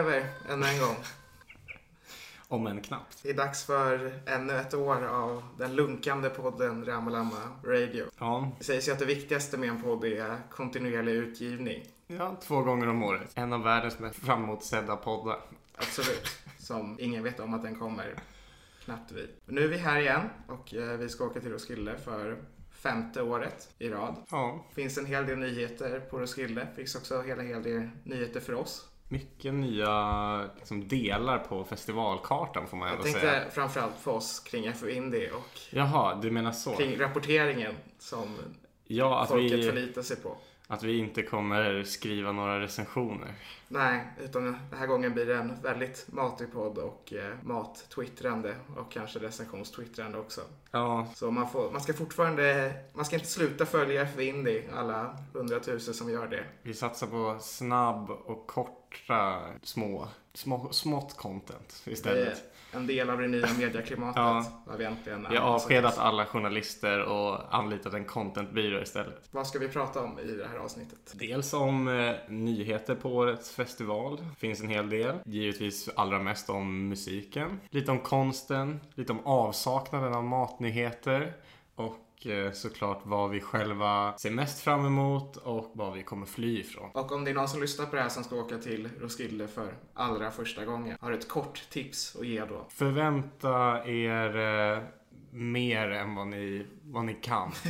Lever ännu en gång. Om än knappt. Det är dags för ännu ett år av den lunkande podden Ramalama Radio. Ja, Det sägs ju att det viktigaste med en podd är kontinuerlig utgivning. ja, två gånger om året. En av världens mest framåtsedda poddar. Absolut. Som ingen vet om att den kommer. Knappt vi. Men nu är vi här igen och eh, vi ska åka till Roskilde för femte året i rad. Ja, finns en hel del nyheter på Roskilde. finns också hela hel del nyheter för oss. Mycket nya liksom, delar på festivalkartan får man Jag ändå tänkte säga. framförallt för oss kring FU Indie och Jaha, du menar så? kring rapporteringen som Ja, folket vi, förlitar sig på. att vi inte kommer skriva några recensioner. Nej, utan den här gången blir det en väldigt matig podd och eh, mat-twittrande och kanske recensionstwittrande också. Ja, Så man, får, man ska fortfarande, man ska inte sluta följa FU Indie, alla hundratusen som gör det. vi satsar på snabb och korta små, små smått content istället. en del av det nya medieklimatet. Ja. Vi äntligen Vi har avskedat alla journalister och anlitat en contentbyrå istället. Vad ska vi prata om i det här avsnittet? Dels om eh, nyheter på årets festival. finns en hel del. Givetvis allra mest om musiken. Lite om konsten. Lite om avsaknaden av matnyheter. Och eh, såklart vad vi själva ser mest fram emot och vad vi kommer fly ifrån. Och om det är någon som lyssnar på det här som ska åka till Roskilde för allra första gången, har ett kort tips att ge då? Förvänta er eh, mer än vad ni, vad ni kan.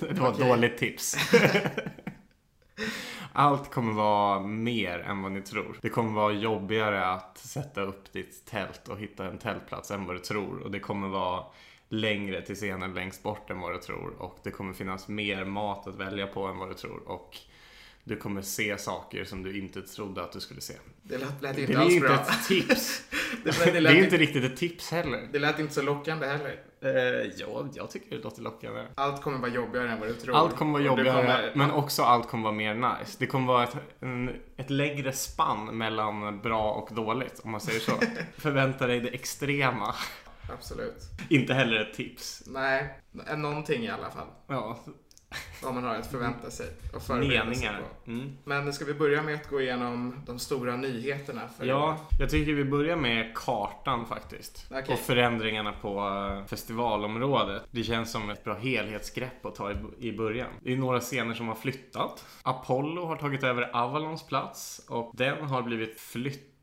Det var ett dåligt tips. Allt kommer vara mer än vad ni tror. Det kommer vara jobbigare att sätta upp ditt tält och hitta en tältplats än vad du tror. Och det kommer vara längre till scenen längst bort än vad du tror. Och det kommer finnas mer mat att välja på än vad du tror. Och du kommer se saker som du inte trodde att du skulle se. Det lät, lät Det inte är alls inte bra. ett tips. Det, Det det, lät är inte, inte riktigt ett tips heller. det lät inte så lockande heller. Eh, ja, jag tycker det låter lockande. Allt kommer vara jobbigare än vad du tror. Allt kommer vara jobbigare, kommer- men också allt kommer vara mer nice. Det kommer vara ett, en, ett längre spann mellan bra och dåligt, om man säger så. Förvänta dig det extrema. Absolut. Inte heller ett tips. Nej, någonting i alla fall. Ja, Vad man har att förvänta sig och förbereda sig meningar. på. Mm. Men ska vi börja med att gå igenom de stora nyheterna? Ja, jag tycker vi börjar med kartan faktiskt. Okej. Och förändringarna på eh, festivalområdet. Det känns som ett bra helhetsgrepp att ta i, i början. Det är några scener som har flyttat. Apollo har tagit över Avalons plats och den har blivit flyttad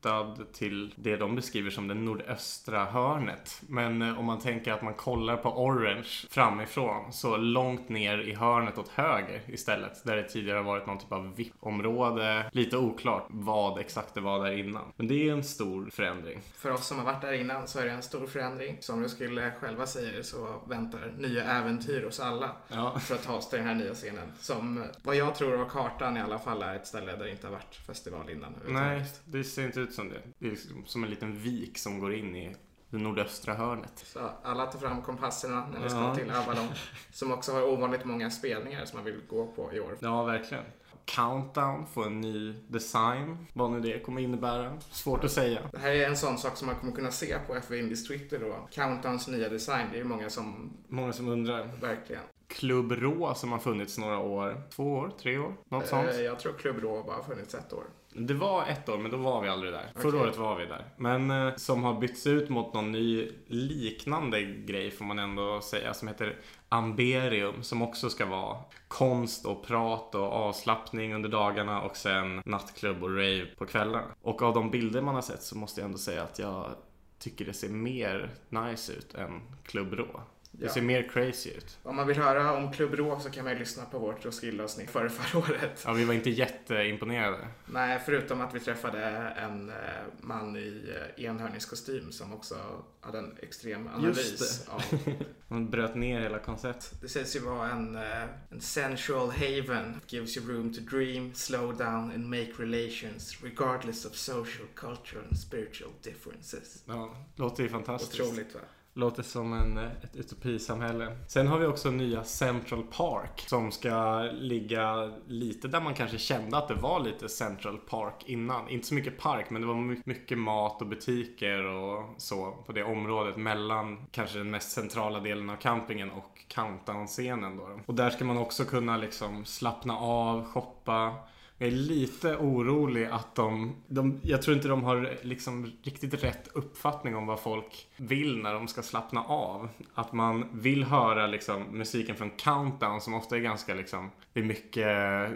till det de beskriver som det nordöstra hörnet. Men eh, om man tänker att man kollar på Orange framifrån så långt ner i hörnet åt höger istället. Där det tidigare har varit någon typ av VIP-område. Lite oklart vad exakt det var där innan. Men det är en stor förändring. För oss som har varit där innan så är det en stor förändring. Som du skulle själva säger så väntar nya äventyr hos alla. Ja. För att ta oss till den här nya scenen. Som vad jag tror av kartan i alla fall är ett ställe där det inte har varit festival innan. Nej, det ser inte ut som det. Det är liksom som en liten vik som går in i det nordöstra hörnet. Så alla tar fram kompasserna när ni ska Ja. till Avalon. Som också har ovanligt många spelningar som man vill gå på i år. Ja, verkligen. Countdown får en ny design. Vad nu det kommer innebära. Svårt att säga. Det här är en sån sak som man kommer kunna se på FV Indies Twitter då. Countdowns nya design. Det är ju många som Många som undrar. verkligen. Klubb Rå som har funnits några år. Två år? Tre år? Något sånt. Eh, Jag tror Club Rå bara har funnits ett år. Det var ett år, men då var vi aldrig där. Förra Okej. året var vi där. Men eh, som har bytts ut mot någon ny liknande grej får man ändå säga. Som heter Amberium. Som också ska vara konst och prat och avslappning under dagarna och sen nattklubb och rave på kvällarna. Och av de bilder man har sett så måste jag ändå säga att jag tycker det ser mer nice ut än Club Rå. Det Ja. ser mer crazy ut. Om man vill höra om Club Rå så kan man ju lyssna på vårt Roskilde-avsnitt förra, förra året. Ja, vi var inte jätteimponerade. Nej, förutom att vi träffade en eh, man i eh, enhörningskostym som också hade en extrem analys Just av Man bröt ner hela konceptet. Det sägs ju vara en, eh, en sensual haven. It gives you room to dream, slow down and make relations regardless of social, cultural and spiritual differences. Ja, låter ju fantastiskt. Otroligt va? Låter som en, eh, ett utopisamhälle. Sen har vi också nya Central Park som ska ligga lite där man kanske kände att det var lite Central Park innan. Inte så mycket park men det var mycket mat och butiker och så på det området mellan kanske den mest centrala delen av campingen och countdown-scenen då. Och där ska man också kunna liksom slappna av, shoppa, Jag är lite orolig att de, de... Jag tror inte de har liksom riktigt rätt uppfattning om vad folk vill när de ska slappna av. Att man vill höra liksom musiken från Countdown som ofta är ganska liksom... Det är mycket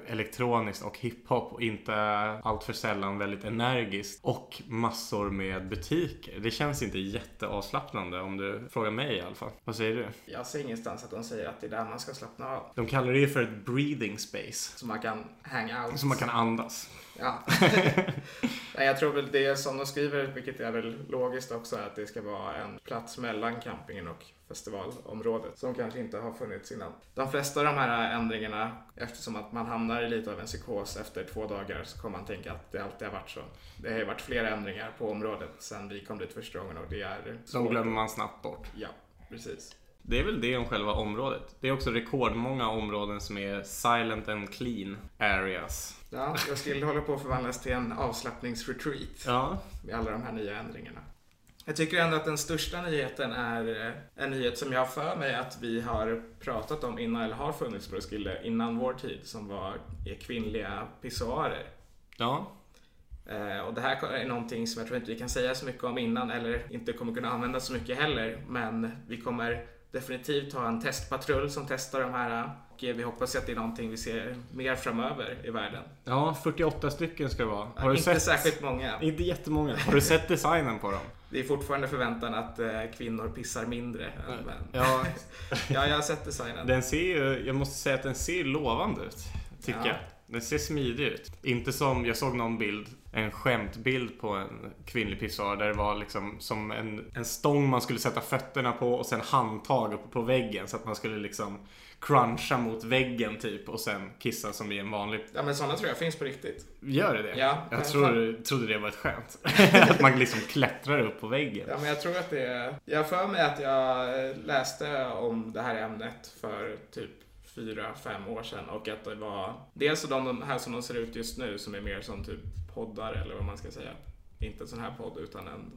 elektroniskt och hiphop och inte allt för sällan väldigt energiskt. Och massor med butiker. Det känns inte jätteavslappnande om du frågar mig i alla fall. Vad säger du? Jag ser ingenstans att de säger att det är där man ska slappna av. De kallar det ju för ett breathing space. Så man kan hang out. Så man kan andas. Ja. Nej, jag tror väl det är som de skriver, vilket är väl logiskt också, att det ska vara en plats mellan campingen och festivalområdet som kanske inte har funnits innan. De flesta av de här ändringarna, eftersom att man hamnar i lite av en psykos efter två dagar så kommer man tänka att det alltid har varit så. Det har ju varit flera ändringar på området sedan vi kom dit första gången och det är De glömmer man snabbt bort. Ja, precis. Det är väl det om själva området. Det är också rekordmånga områden som är silent and clean areas. Ja, jag skulle hålla på att förvandlas till en avslappningsretreat Ja, med alla de här nya ändringarna. Jag tycker ändå att den största nyheten är eh, en nyhet som jag har för mig att vi har pratat om innan, eller har funnits på Roskilde innan vår tid, som var kvinnliga pissoarer. ja, Eh, Och det här är någonting som jag tror inte vi kan säga så mycket om innan eller inte kommer kunna använda så mycket heller. Men vi kommer definitivt ha en testpatrull som testar de här och vi hoppas att det är någonting vi ser mer framöver i världen. ja 48 stycken ska det vara. Har du inte sett? särskilt många. Inte jättemånga. Har du sett designen på dem? Det är fortfarande förväntan att eh, kvinnor pissar mindre. än män. Ja, ja, jag har sett designen. den ser ju, jag måste säga att den ser lovande ut. Tycker Ja. jag. Den ser smidig ut. Inte som, jag såg någon bild, en skämtbild på en kvinnlig pissoar där det var liksom som en, en stång man skulle sätta fötterna på och sen handtag uppe på väggen så att man skulle liksom cruncha mot väggen typ och sen kissa som i en vanlig... Ja, men sådana tror jag finns på riktigt. Gör det det? Ja, Jag tror, trodde det var ett skämt. att man liksom klättrar upp på väggen. Ja, men jag tror att det är... Jag för mig att jag läste om det här ämnet för typ fyra, fem år sedan och att det var dels de här som de ser ut just nu som är mer som typ poddar eller vad man ska säga. Inte en sån här podd utan en,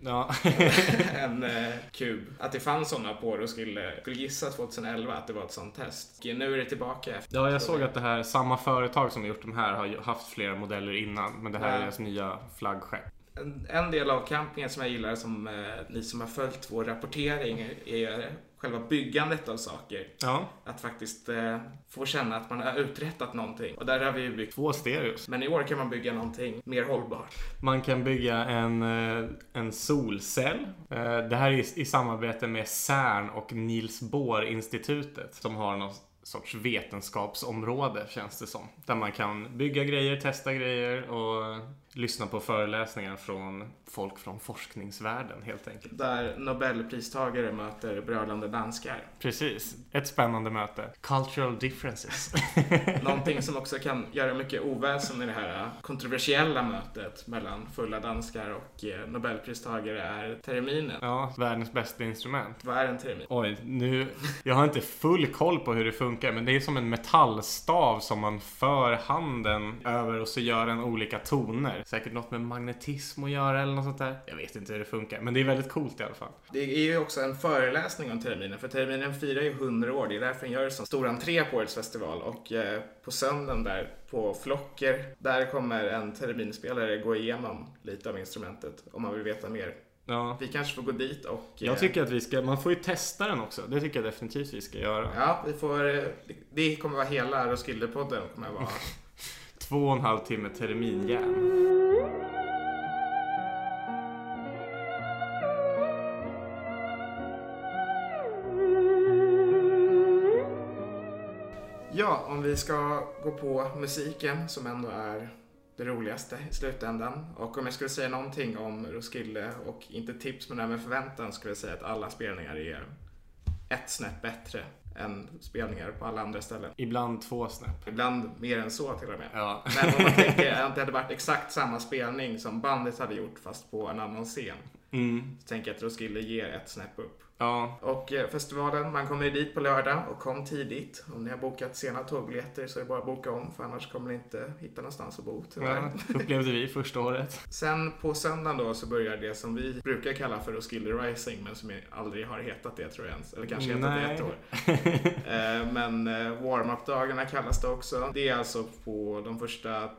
Ja. en eh, kub. Att det fanns sådana på det och skulle, skulle gissa 2011 att det var ett sånt test. Och nu är det tillbaka. Efter, ja, jag såg att det här, samma företag som har gjort de här har haft flera modeller innan. Men det här är Ja. deras nya flaggskepp. En, en del av campingen som jag gillar, som eh, ni som har följt vår rapportering, är själva byggandet av saker. Ja, Att faktiskt eh, få känna att man har uträttat någonting. Och där har vi ju byggt. två stereos. Men i år kan man bygga någonting mer hållbart. Man kan bygga en, eh, en solcell. Eh, Det här är i, samarbete med CERN och Niels Bohr-institutet som har någon sorts vetenskapsområde känns det som. Där man kan bygga grejer, testa grejer och lyssna på föreläsningar från folk från forskningsvärlden helt enkelt. Där Nobelpristagare möter brölande danskar. Precis, ett spännande möte. Cultural differences. Någonting som också kan göra mycket oväsen i det här kontroversiella mötet mellan fulla danskar och eh, Nobelpristagare är terminen. ja, världens bästa instrument. Vad är en termin? Oj, nu... Jag har inte full koll på hur det funkar, men det är som en metallstav som man för handen över och så gör den olika toner. Säkert något med magnetism att göra eller något sånt där. Jag vet inte hur det funkar, men det är väldigt coolt i alla fall. Det är ju också en föreläsning om terminen, för terminen firar ju 100 år. Det är därför den gör så stor entré på årets festival. Och eh, på söndagen där på Flocker, där kommer en terminspelare gå igenom lite av instrumentet om man vill veta mer. Ja. Vi kanske får gå dit och... eh, Jag tycker att vi ska, man får ju testa den också. Det tycker jag definitivt vi ska göra. Ja, vi får... eh, Det kommer vara hela Roskilde-podden. kommer vara... Två och en halv timme terminjärn. Ja, om vi ska gå på musiken som ändå är det roligaste i slutändan. Och om jag skulle säga någonting om Roskilde och inte tips men även förväntan skulle jag säga att alla spelningar är ett snäpp bättre än spelningar på alla andra ställen. Ibland två snäpp. Ibland mer än så till och med. Ja. Men om man tänker att det hade varit exakt samma spelning som bandet hade gjort fast på en annan scen. Mm. Så tänker jag att Roskilde ger ett snäpp upp. Ja, Och eh, festivalen, man kommer ju dit på lördag och kom tidigt. Om ni har bokat sena tågbiljetter så är det bara att boka om för annars kommer ni inte hitta någonstans att bo tyvärr. ja, upplevde vi första året. Sen på söndagen då så börjar det som vi brukar kalla för Roskilde Rising men som aldrig har hetat det tror jag ens. Eller kanske hetat det Nej. ett år. Eh, men eh, warm-up-dagarna kallas det också. Det är alltså på de första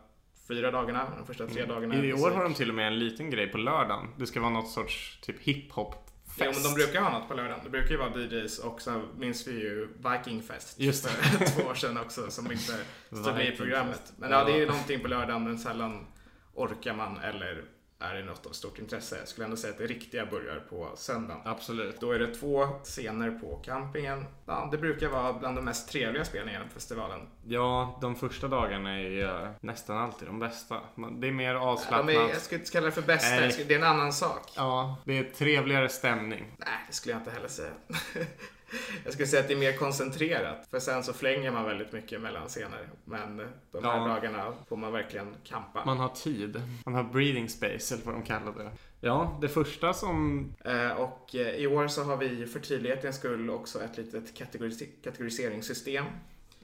fyra dagarna, de första tre dagarna. Mm. I musik. år har de till och med en liten grej på lördagen. Det ska vara något sorts typ hiphop Ja, men fest. de brukar ha något på lördagen. Det brukar ju vara DJs och så minns vi ju Viking Fest Just det. för två år sedan också som inte stod med i programmet. Fest. Men ja, det är ju någonting på lördagen men sällan orkar man eller är det något av stort intresse. Jag skulle ändå säga att det riktiga börjar på söndagen. Absolut. Då är det två scener på campingen. Ja, det brukar vara bland de mest trevliga spelningarna på festivalen. Ja, de första dagarna är ju nästan alltid de bästa. Det är mer avslappnat. är, jag skulle inte kalla det för bästa, Nej. det är en annan sak. Ja, det är trevligare stämning. Nej, det skulle jag inte heller säga. jag skulle säga att det är mer koncentrerat. För sen så flänger man väldigt mycket mellan scener. Men de här Ja. dagarna får man verkligen kampa. Man har tid. Man har breathing space, eller vad de kallar det. Ja, det första som... Eh, Och eh, i år så har vi för tydlighetens skull också ett litet kategoris- kategoriseringssystem.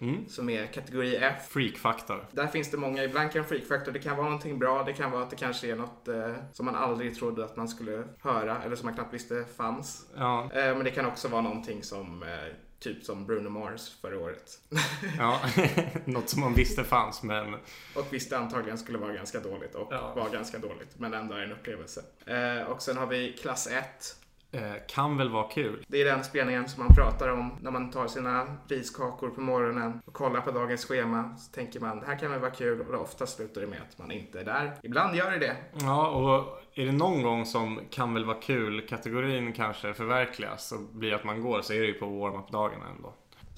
Mm, Som är kategori F. freak-faktor. Där finns det många, ibland kan freak-faktor, det kan vara någonting bra, det kan vara att det kanske är något eh, som man aldrig trodde att man skulle höra eller som man knappt visste fanns. Ja, Eh, men det kan också vara någonting som, eh, typ som Bruno Mars förra året. ja. något som man visste fanns, men... och visste antagligen skulle vara ganska dåligt och Ja. var ganska dåligt, men ändå är en upplevelse. Eh, och sen har vi klass 1. Eh, kan väl vara kul. Det är den spelningen som man pratar om när man tar sina riskakor på morgonen och kollar på dagens schema. Så tänker man, det här kan väl vara kul och ofta slutar det med att man inte är där. Ibland gör det det. Ja, och är det någon gång som kan väl vara kul-kategorin kanske förverkligas och blir att man går så är det ju på warm-up-dagarna ändå.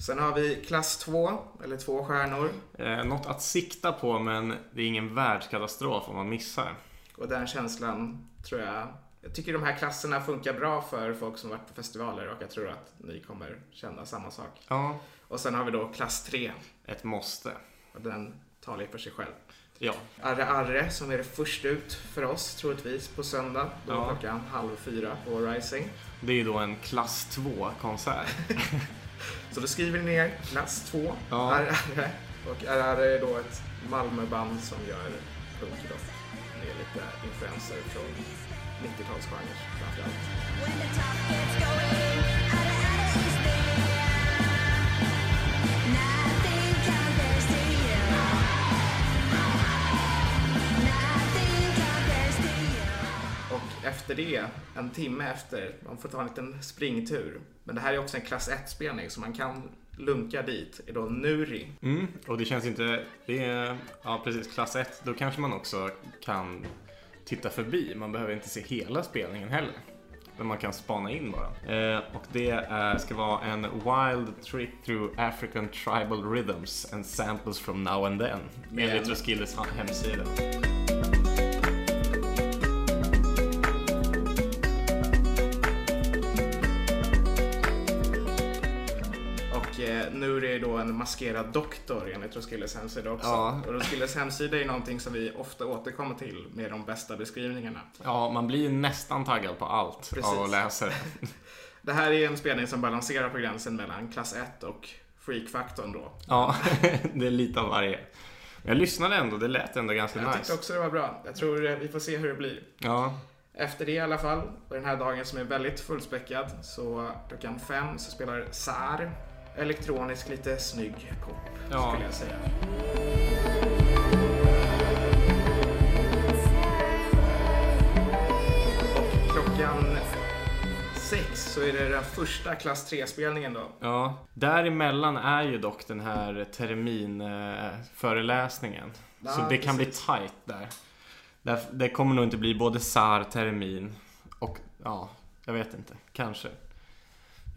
Sen har vi klass 2, eller två stjärnor. Eh, något att sikta på men det är ingen världskatastrof om man missar. Och den känslan tror jag jag tycker de här klasserna funkar bra för folk som varit på festivaler och jag tror att ni kommer känna samma sak. Ja, Och sen har vi då klass 3 ett måste. och den talar ju för sig själv. Ja, Arre Arre som är det först ut för oss troligtvis på söndag. Då Ja. klockan halv fyra på Rising. det är ju då en klass 2-konsert. Så då skriver ni ner klass 2, Ja. Arre Arre. Och Arre Arre är då ett Malmöband som gör punkrock med lite influenser från 90-talsgenre framförallt. Och efter det, en timme efter, man får ta en liten springtur. Men det här är också en klass 1-spelning så man kan lunka dit. är då Nuri. Mm, och det känns inte... Det är, ja precis, klass 1. Då kanske man också kan titta förbi. Man behöver inte se hela spelningen heller. Men man kan spana in bara. Eh, och det är, ska vara en wild trip through African tribal rhythms and samples from now and then. Enligt en- Roskildes hemsida. Maskerad doktor enligt Roskildes hemsida också. Ja. Och Roskildes hemsida är någonting som vi ofta återkommer till med de bästa beskrivningarna. Ja, man blir nästan taggad på allt Precis. av att läsa det. Det här är en spelning som balanserar på gränsen mellan klass 1 och freak-faktorn då. Ja, det är lite av varje. Jag lyssnade ändå, det lät ändå ganska Jag tyckte nice. också det var bra. Jag tror eh, vi får se hur det blir. Ja, Efter det i alla fall, och den här dagen som är väldigt fullspäckad, så klockan fem så spelar SAR elektronisk, lite snygg pop, Ja. skulle jag säga. Och klockan sex så är det den första klass 3-spelningen då. Ja, däremellan är ju dock den här terminföreläsningen. Ja, så det kan bli precis. tight där. Det kommer nog inte bli både SAR, termin och ja, jag vet inte. Kanske.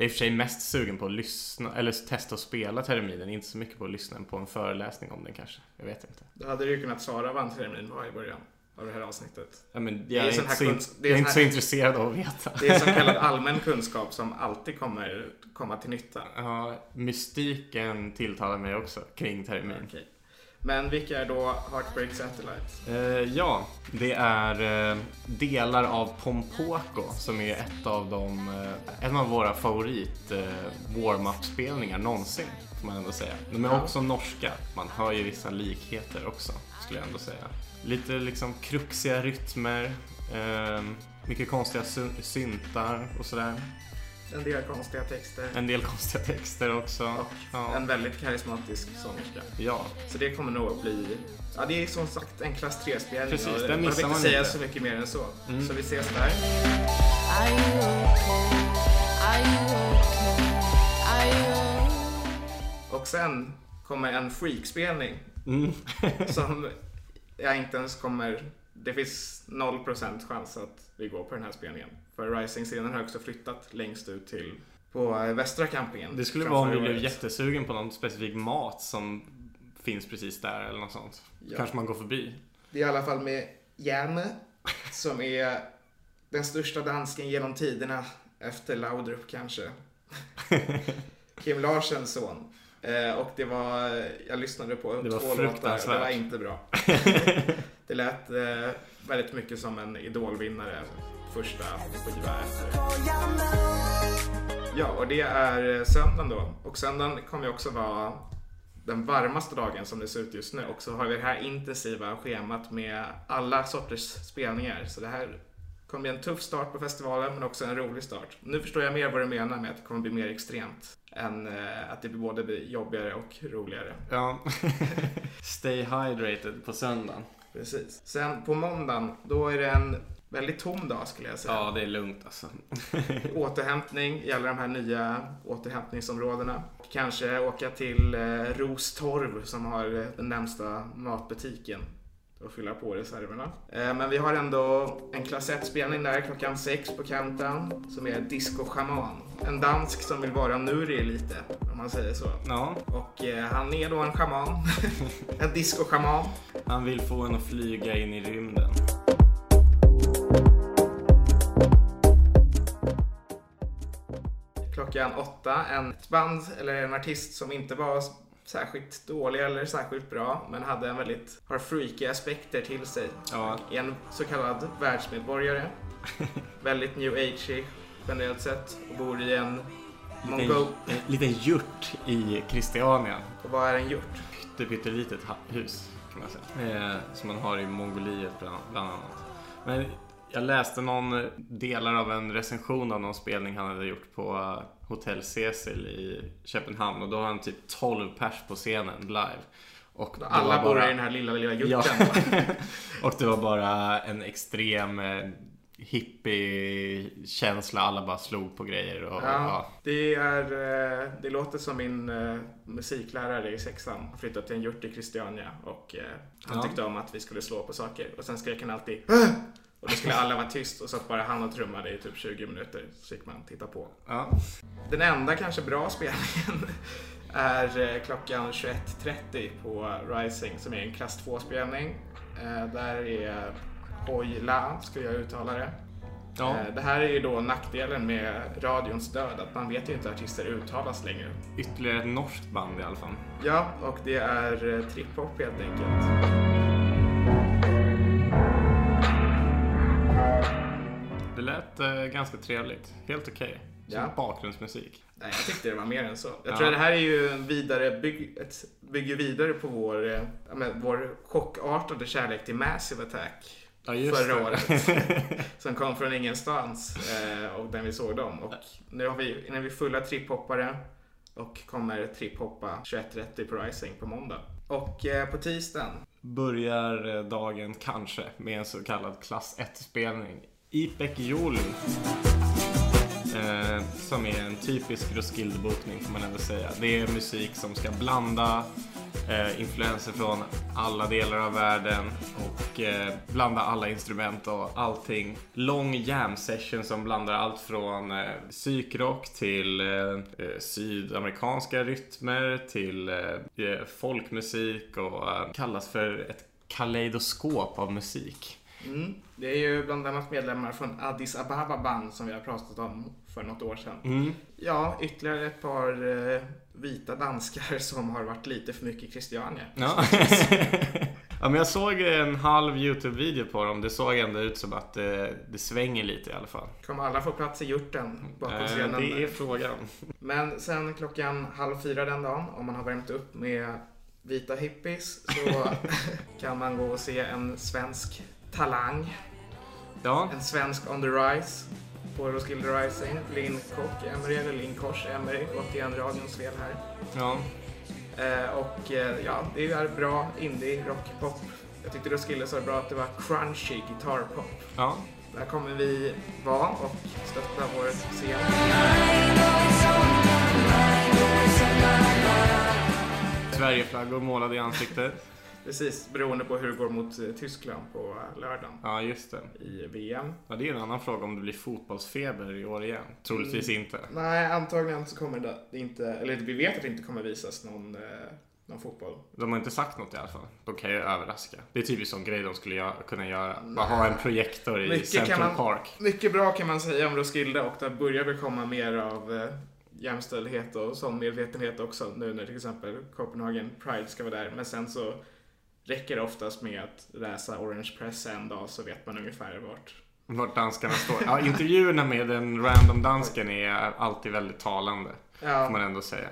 Jag är i och för sig mest sugen på att lyssna, eller testa att spela terminen. Inte så mycket på att lyssna på en föreläsning om den kanske. Jag vet inte. Då hade du ju kunnat svara vad en termin var i början av det här avsnittet. Ja, men är jag är, sån inte, så, in, är jag är inte så intresserad av att veta. Det är så kallad allmän kunskap som alltid kommer komma till nytta. Ja, mystiken tilltalar mig också kring termin. Okej. Men vilka är då Heartbreak Satellites? Eh, ja, det är eh, delar av Pompoko som är ett av de, eh, en av våra favorit eh, warm-up-spelningar någonsin. Får man ändå säga. De är Ja. också norska. Man hör ju vissa likheter också, skulle jag ändå säga. Lite liksom kruxiga rytmer, eh, mycket konstiga syn- syntar och sådär. En del konstiga texter. En del konstiga texter också. Och Ja. en väldigt karismatisk sångerska. ja. Så det kommer nog att bli... Ja, det är som sagt en klass 3-spelning. Precis, och den Man missar vill inte man säga inte. så mycket mer än så. Mm. Så vi ses där. Och sen kommer en freakspelning Mm. som jag inte ens kommer... Det finns 0% chans att vi går på den här spelningen. För Rising-scenen har också flyttat längst ut till på eh, västra campingen. Det skulle vara om vi blev jättesugen på någon specifik mat som finns precis där eller något sånt. Ja. Kanske man går förbi. Det är i alla fall med Janne som är den största dansken genom tiderna efter Laudrup kanske. Kim Larsens son. Eh, och det var, jag lyssnade på Det två låtar, det var inte bra. det lät eh, väldigt mycket som en idolvinnare första skiva efter. Ja, och det är eh, söndagen då. Och söndagen kommer ju också vara den varmaste dagen som det ser ut just nu. Och så har vi det här intensiva schemat med alla sorters spelningar. Så det här kommer bli en tuff start på festivalen men också en rolig start. Nu förstår jag mer vad du menar med att det kommer bli mer extremt. Än eh, att det både blir jobbigare och roligare. Ja. Stay hydrated på söndagen. Precis. Sen på måndagen, då är det en väldigt tom dag skulle jag säga. Ja, det är lugnt alltså. återhämtning i alla de här nya återhämtningsområdena. Kanske åka till eh, Rostorv som har eh, den närmsta matbutiken och fylla på reserverna. Eh, men vi har ändå en klass 1-spelning där klockan sex på Countdown som är Disco Shaman. En dansk som vill vara Nuri lite, om man säger så. Ja, Och eh, han är då en shaman. en disco-shaman. han vill få en att flyga in i rymden. Klockan åtta. En ett band eller en artist som inte var särskilt dålig eller särskilt bra men hade en väldigt, har freaky aspekter till sig. Ja, en så kallad världsmedborgare. väldigt new age generellt sett och bor i en liten, mongo... en liten gjort i Christiania. Och vad är en? Pytte, pyttelitet hus kan man säga. Eh, som man har i Mongoliet bland, annat. Men jag läste någon delar av en recension av någon spelning han hade gjort på eh, Hotell Cecil i Köpenhamn och då har han typ 12 pers på scenen live. Och Alla bor bara- i den här lilla, lilla Ja. gjorten. och det var bara en extrem eh, hippie-känsla. Alla bara slog på grejer och Ja, ja. det, är, eh, det låter som min eh, musiklärare i sexan har flyttat till en gjort i Christiania och han Ja. tyckte om att vi skulle slå på saker och sen skrek han alltid "Åh!" och då skulle alla vara tyst och så att bara han och trummade i typ 20 minuter så fick man titta på. ja. Den enda kanske bra spelningen är eh, klockan 21.30 på Rising som är en klass 2-spelning. Eh, Där är Hoi La, skulle jag uttala det. ja. Eh, Det här är ju då nackdelen med radions död, att man vet ju inte hur artister uttalas längre. Ytterligare ett norskt band i alla fall. Ja, och det är trip-hop helt enkelt. Det lät eh, ganska trevligt. Helt okej. Som Ja. bakgrundsmusik. Nej, jag tyckte det var mer än så. Jag Ja. tror att det här är ju en vidare, bygg, ett, bygger vidare på vår, eh, men, vår chockartade kärlek till Massive Attack. Ja, förra det. året. Som kom från ingenstans eh, och när vi såg dem. Och nu har vi, nu är vi fulla tripphoppare och kommer tripphoppa 21.30 på Rising på måndag. Och eh, på tisdagen, Börjar eh, dagen kanske med en så kallad klass 1-spelning. Ipek Jol. Eh, som är en typisk Roskilde-bokning får man ändå säga. Det är musik som ska blanda eh, influenser från alla delar av världen och eh, blanda alla instrument och allting. Lång jam session som blandar allt från eh, psykrock till eh, eh sydamerikanska rytmer till eh, eh, folkmusik och eh, kallas för ett kaleidoskop av musik. Mm. Det är ju bland annat medlemmar från Addis Ababa band som vi har pratat om för något år sedan. Mm. Ja, ytterligare ett par eh, vita danskar som har varit lite för mycket Christiania. Ja. ja, men jag såg en halv YouTube-video på dem. Det såg ändå ut som att det, det svänger lite i alla fall. Kommer alla få plats i hjorten bakom Eh, scenen? det är frågan. Men sen klockan halv fyra den dagen, om man har värmt upp med vita hippies, så kan man gå och se en svensk talang. Ja, En svensk on the rise på Roskilde Rising. Linn Kock Emery, eller Linn Kors Emery, återigen radions fel här. ja. Eh, och eh, ja, det är bra indie, rock, pop. Jag tyckte Roskilde så bra att det var crunchy gitarrpop. ja. Där kommer vi vara och stötta vår scen. Sverigeflaggor målade i ansiktet. Precis, beroende på hur det går mot eh, Tyskland på eh, lördagen Ja, just det. i VM. Ja, det är en annan fråga om det blir fotbollsfeber i år igen. Troligtvis inte. Nej, antagligen så kommer det inte, eller vi vet att det inte kommer visas någon, eh, någon fotboll. De har inte sagt något i alla fall. De kan ju överraska. Det är typiskt sån grej de skulle göra, kunna göra. Bara ha en projektor i Mycket Central man- Park. Mycket bra kan man säga om Roskilde och det börjar väl komma mer av jämställdhet och sån medvetenhet också nu när till exempel Copenhagen Pride ska vara där. Men sen så räcker det oftast med att läsa Orange Press en dag så vet man ungefär vart. Vart danskarna står. Ja, intervjuerna med den random dansken är alltid väldigt talande. Får Ja, man ändå säga.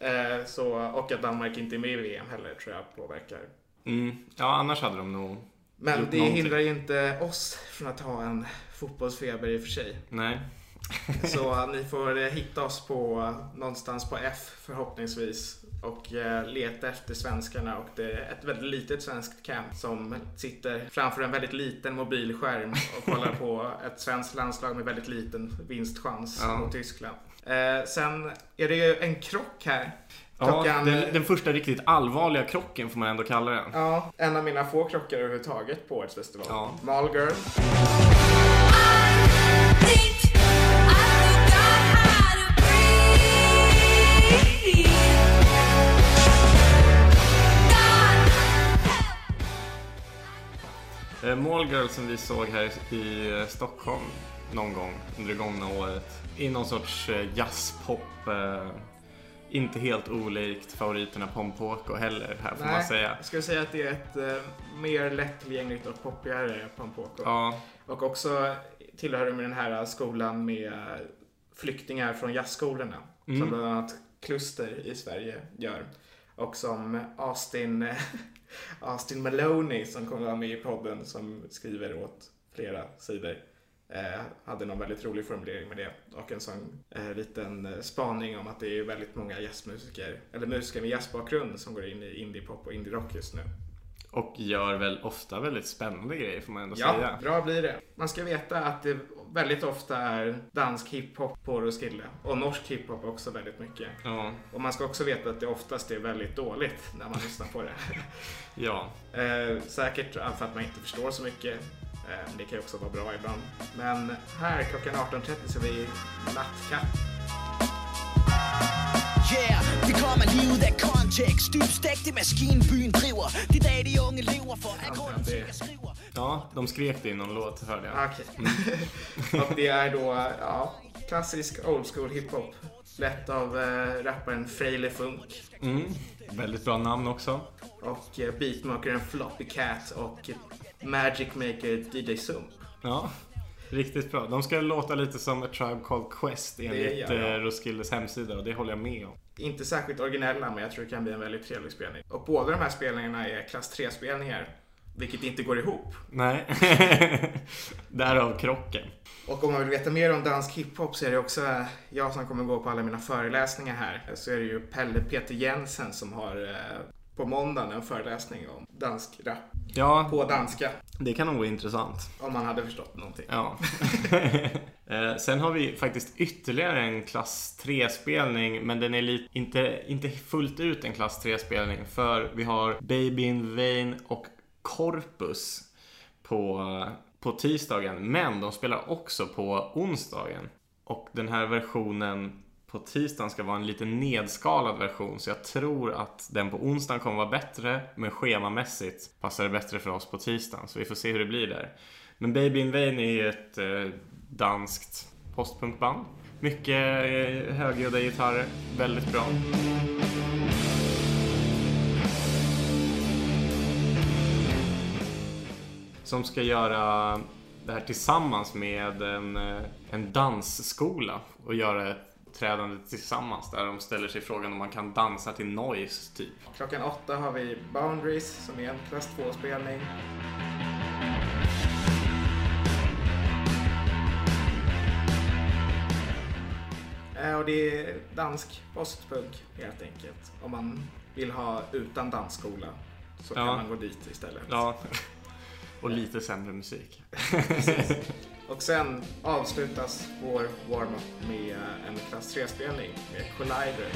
eh, så, och att Danmark inte är med i VM heller tror jag påverkar. Mm. Ja, annars hade de nog... Men Gjort det någonting. hindrar ju inte oss från att ha en fotbollsfeber i och för sig. Nej. Så ni får eh, hitta oss på någonstans på F förhoppningsvis och eh, leta efter svenskarna och det är ett väldigt litet svenskt camp som sitter framför en väldigt liten mobilskärm och kollar på ett svenskt landslag med väldigt liten vinstchans Ja. mot Tyskland. Eh, sen är det ju en krock här. Ja, Klockan- den, den första riktigt allvarliga krocken får man ändå kalla den. Ja, en av mina få krockar överhuvudtaget på årets festival. Ja. Mall Eh, Mallgirl som vi såg här i eh, Stockholm någon gång under det gångna året. I någon sorts eh, jazzpop. Eh, inte helt olikt favoriterna Pompoko heller här får man säga. jag skulle säga att det är ett eh, mer lättillgängligt och poppigare Pompoko. Ja, Och också tillhör de den här skolan med flyktingar från jazzskolorna. Mm. Som bland annat Kluster i Sverige gör. Och som Austin, Austin Maloney som kommer vara med i podden som skriver åt flera sidor. Eh, hade någon väldigt rolig formulering med det. Och en sån eh, liten eh, spaning om att det är väldigt många jazzmusiker, eller musiker med jazzbakgrund som går in i indiepop och indie-rock just nu. och gör väl ofta väldigt spännande grejer får man ändå Ja, säga. bra blir det. Man ska veta att det väldigt ofta är dansk hiphop på Roskilde. Och norsk hiphop också väldigt mycket. Ja, Och man ska också veta att det oftast är väldigt dåligt när man lyssnar på det. ja. Eh, säkert för att man inte förstår så mycket. Eh, men det kan ju också vara bra ibland. Men här klockan 18.30 så är vi nattkatt. Yeah, det kommer lige ud af kontekst Dybstegt det maskinbyen driver Det er dag de unge lever for til jeg skriver ja, de skrek det i någon låt hörde jag. Okej. och det är då ja, klassisk old school hiphop. Lett av eh, rapparen Freile Funk. Mm. Väldigt bra namn också. Och eh, beatmakern Floppy Cat och Magic Maker DJ Sump. Ja, riktigt bra. De ska låta lite som A Tribe Called Quest enligt jag. eh, Roskildes hemsida och det håller jag med om. Inte särskilt originella men jag tror det kan bli en väldigt trevlig spelning. Och båda de här spelningarna är klass 3-spelningar. Vilket inte går ihop. Nej, därav krocken. Och om man vill veta mer om dansk hiphop så är det också eh, jag som kommer gå på alla mina föreläsningar här. Så är det ju Pelle Peter Jensen som har eh, på måndagen en föreläsning om dansk rap. Ja, På danska. det kan nog vara intressant. Om man hade förstått någonting. Ja. Eh, Sen har vi faktiskt ytterligare en klass 3-spelning men den är lite, inte, inte fullt ut en klass 3-spelning för vi har Baby in Vain och korpus på, på tisdagen men de spelar också på onsdagen. Och den här versionen på tisdagen ska vara en lite nedskalad version. Så jag tror att den på onsdagen kommer vara bättre. Men schemamässigt passar det bättre för oss på tisdagen. Så vi får se hur det blir där. Men Baby in Vain är ju ett eh, danskt postpunkband. Mycket eh, högljudda gitarrer. Väldigt bra. Som ska göra det här tillsammans med en, eh, en dansskola och göra ett trädande tillsammans där de ställer sig frågan om man kan dansa till noise typ. Klockan åtta har vi Boundaries som är en klass 2-spelning. Eh, Och det är dansk postpunk helt enkelt. Om man vill ha utan dansskola så kan Ja. man gå dit istället. Ja. Och lite sämre musik. Och sen avslutas vår warm-up med en klass 3-spelning med Collider.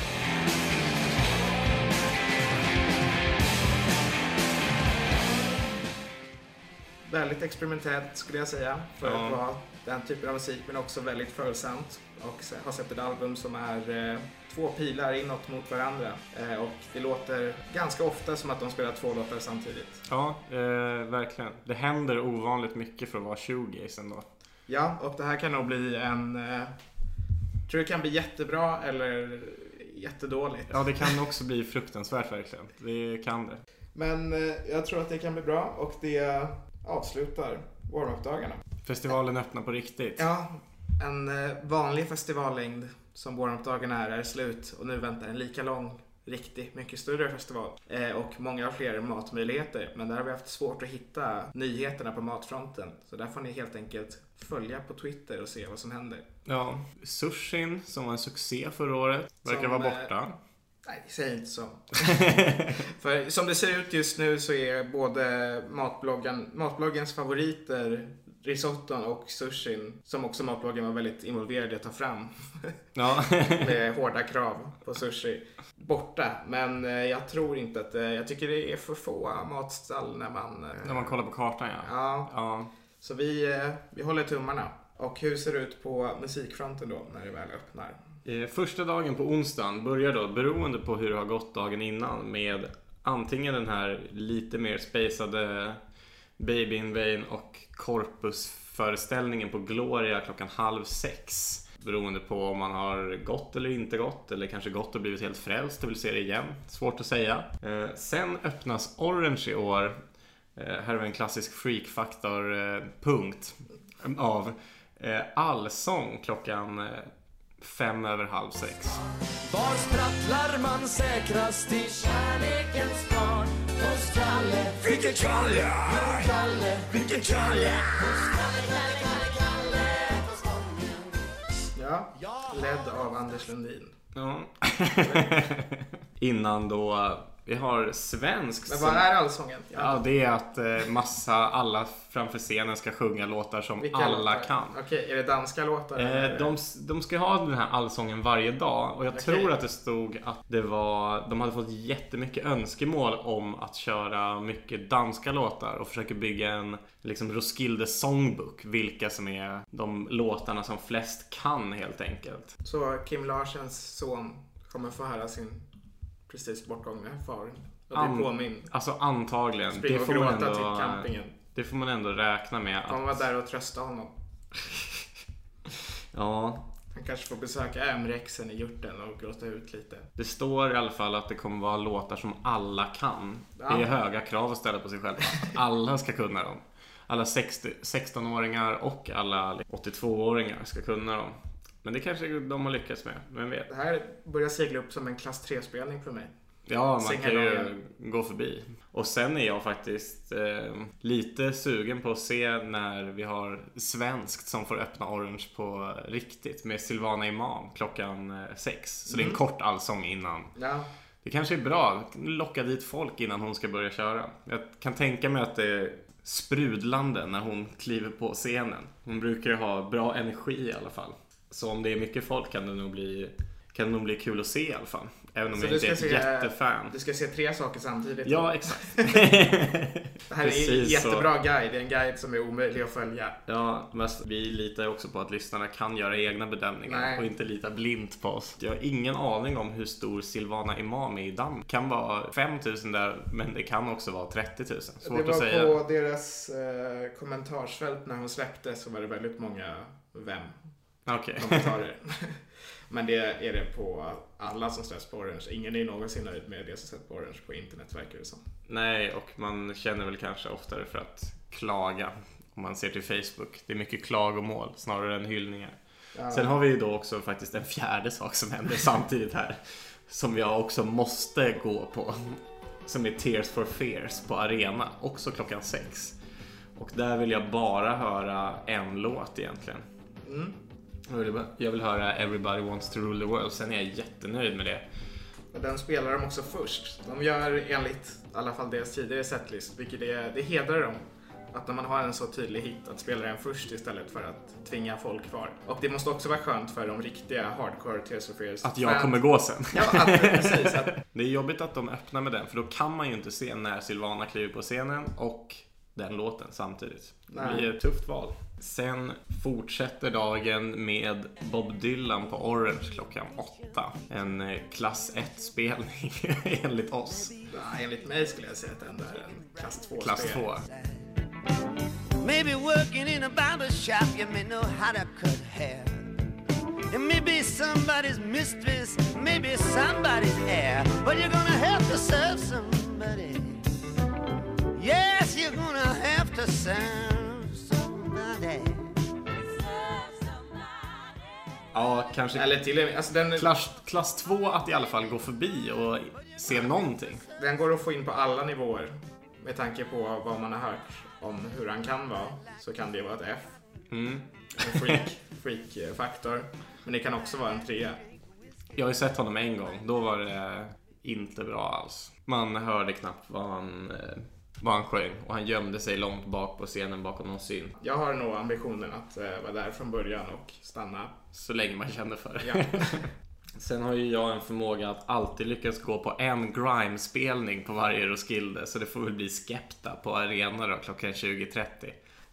Väldigt experimentellt skulle jag säga för Ja. att vara den typen av musik men också väldigt följsamt. Och har släppt ett album som är eh, två pilar inåt mot varandra. Eh, och det låter ganska ofta som att de spelar två låtar samtidigt. Ja, eh, verkligen. Det händer ovanligt mycket för att vara shoegaze ändå. Ja, och det här kan nog bli en... Eh, tror det kan bli jättebra eller jättedåligt. Ja, det kan också bli fruktansvärt verkligen. Det kan det. Men eh, jag tror att det kan bli bra och det avslutar warm-up-dagarna. Festivalen öppnar på riktigt. Ja, en eh, vanlig festivallängd som warm-up-dagarna är, är slut och nu väntar en lika lång, riktigt mycket större festival. Eh, och många fler matmöjligheter. Men där har vi haft svårt att hitta nyheterna på matfronten. Så där får ni helt enkelt följa på Twitter och se vad som händer. Ja, sushin som var en succé förra året verkar Som, vara eh, borta. Nej, säg inte så. För som det ser ut just nu så är både matbloggen, matbloggens favoriter risotton och sushin, som också matbloggen var väldigt involverad i att ta fram Ja. med hårda krav på sushi, borta. Men eh, jag tror inte att, eh, jag tycker det är för få matstall när man... eh, När man kollar på kartan ja. Ja, Ja, så vi, vi håller tummarna. Och hur ser det ut på musikfronten då när det väl öppnar? Första dagen på onsdagen börjar då, beroende på hur det har gått dagen innan, med antingen den här lite mer spacade Baby in Vain och Corpus-föreställningen på Gloria klockan halv sex. Beroende på om man har gått eller inte gått, eller kanske gått och blivit helt frälst och vill se det igen. Svårt att säga. Eh, sen öppnas Orange i år. Eh, här har vi en klassisk freakfaktor-punkt eh, av eh, allsång klockan eh, fem över halv sex. Var sprattlar man säkrast i kärlekens barn? Hos Kalle. Vilken Kalle? Kalle. Vilken Kalle? Ja, ledd av Anders Lundin. Ja. Innan då, vi har svensk Men vad är allsången? Ja, det är att eh, massa, alla framför scenen ska sjunga låtar som Vilka alla låtar? kan. Okej, är det danska låtar? Eh, de, de ska ha den här allsången varje dag och jag Okej. tror att det stod att det var, de hade fått jättemycket önskemål om att köra mycket danska låtar och försöker bygga en liksom Roskilde Songbook, vilka som är de låtarna som flest kan helt enkelt. Så Kim Larsens son kommer få höra sin precis bortgångne far och An- bli påmind. Alltså antagligen. Springa och får man ändå- till campingen. Det får man ändå räkna med Kommer vara att... där och trösta honom. Ja, Han kanske får besöka ömrexen i hjorten och gråta ut lite. det står i alla fall att det kommer vara låtar som alla kan. Det är höga krav att ställa på sig själva. Alla ska kunna dem. Alla 60 16-åringar och alla 82-åringar ska kunna dem. Men det kanske de har lyckats med, vem vet? Det här börjar segla upp som en klass 3-spelning för mig. Ja, man Sänga kan ju dagen. gå förbi. Och sen är jag faktiskt eh, lite sugen på att se när vi har svenskt som får öppna Orange på riktigt med Silvana Imam klockan eh, sex. Så det är en kort allsång innan. Ja, Det kanske är bra. Locka dit folk innan hon ska börja köra. Jag kan tänka mig att det är sprudlande när hon kliver på scenen. Hon brukar ju ha bra energi i alla fall. Så om det är mycket folk kan det nog bli kan nog bli kul att se i alla fall. Även om Så jag inte är ett se- jättefan. Du ska se tre saker samtidigt. Ja, exakt. det här är en precis så. jättebra guide. Det är en guide som är omöjlig att följa. Ja, men vi litar också på att lyssnarna kan göra egna bedömningar Nej. och inte lita blint på oss. Jag har ingen aning om hur stor Silvana Imam är i Danmark. Kan vara 5000 där, men det kan också vara 30 000. det Svårt var att säga. på deras eh, kommentarsfält när hon släpptes så var det väldigt många vem Okej. kommentarer. Men det är det på alla som släpps på Orange. Ingen är någonsin nöjd med det som sätts på Orange på internet verkar det som. Nej, och man känner väl kanske oftare för att klaga. Om man ser till Facebook. Det är mycket klagomål snarare än hyllningar. Ja. Sen har vi ju då också faktiskt en fjärde sak som händer samtidigt här. Som jag också måste gå på. Som är Tears for Fears på Arena. Också klockan sex. Och där vill jag bara höra en låt egentligen. Mm. Jag vill, höra Everybody Wants to Rule the World. Sen är jag jättenöjd med det. Och den spelar de också först. De gör enligt i alla fall deras tidigare setlist, vilket det, det hedrar dem. Att när man har en så tydlig hit att spela den först istället för att tvinga folk kvar. Och det måste också vara skönt för de riktiga hardcore Tears of Fears Att jag fans. kommer gå sen. Ja, att, precis. Att, Det är jobbigt att de öppnar med den för då kan man ju inte se när Silvana kliver på scenen och den låten samtidigt. Det blir ett tufft val. Sen fortsätter dagen med Bob Dylan på Orange klockan åtta. En eh, klass 1-spelning enligt oss. ja, enligt mig skulle jag säga att den där är en klass 2 Klass 2. Maybe working in a barber shop, you may know how to cut hair. You may be somebody's mistress, maybe somebody's heir, but you're gonna have to serve somebody. Yes, you're gonna have to serve Ja, kanske Eller till och med, alltså den, klass, klass 2 att i alla fall gå förbi och se någonting. den går att få in på alla nivåer. Med tanke på vad man har hört om hur han kan vara så kan det vara ett F. Mm. En freak, freak-faktor. Men det kan också vara en trea. Jag har ju sett honom en gång. Då var det inte bra alls. Man hörde knappt vad han, eh, vad han sjöng och han gömde sig långt bak på scenen bakom någon syn. Jag har nog ambitionen att eh, vara där från början och stanna. Så länge man kände för det. Ja. Sen har ju jag en förmåga att alltid lyckas gå på en grime-spelning på varje Roskilde. Så det får väl bli Skepta på Arena då klockan 20.30.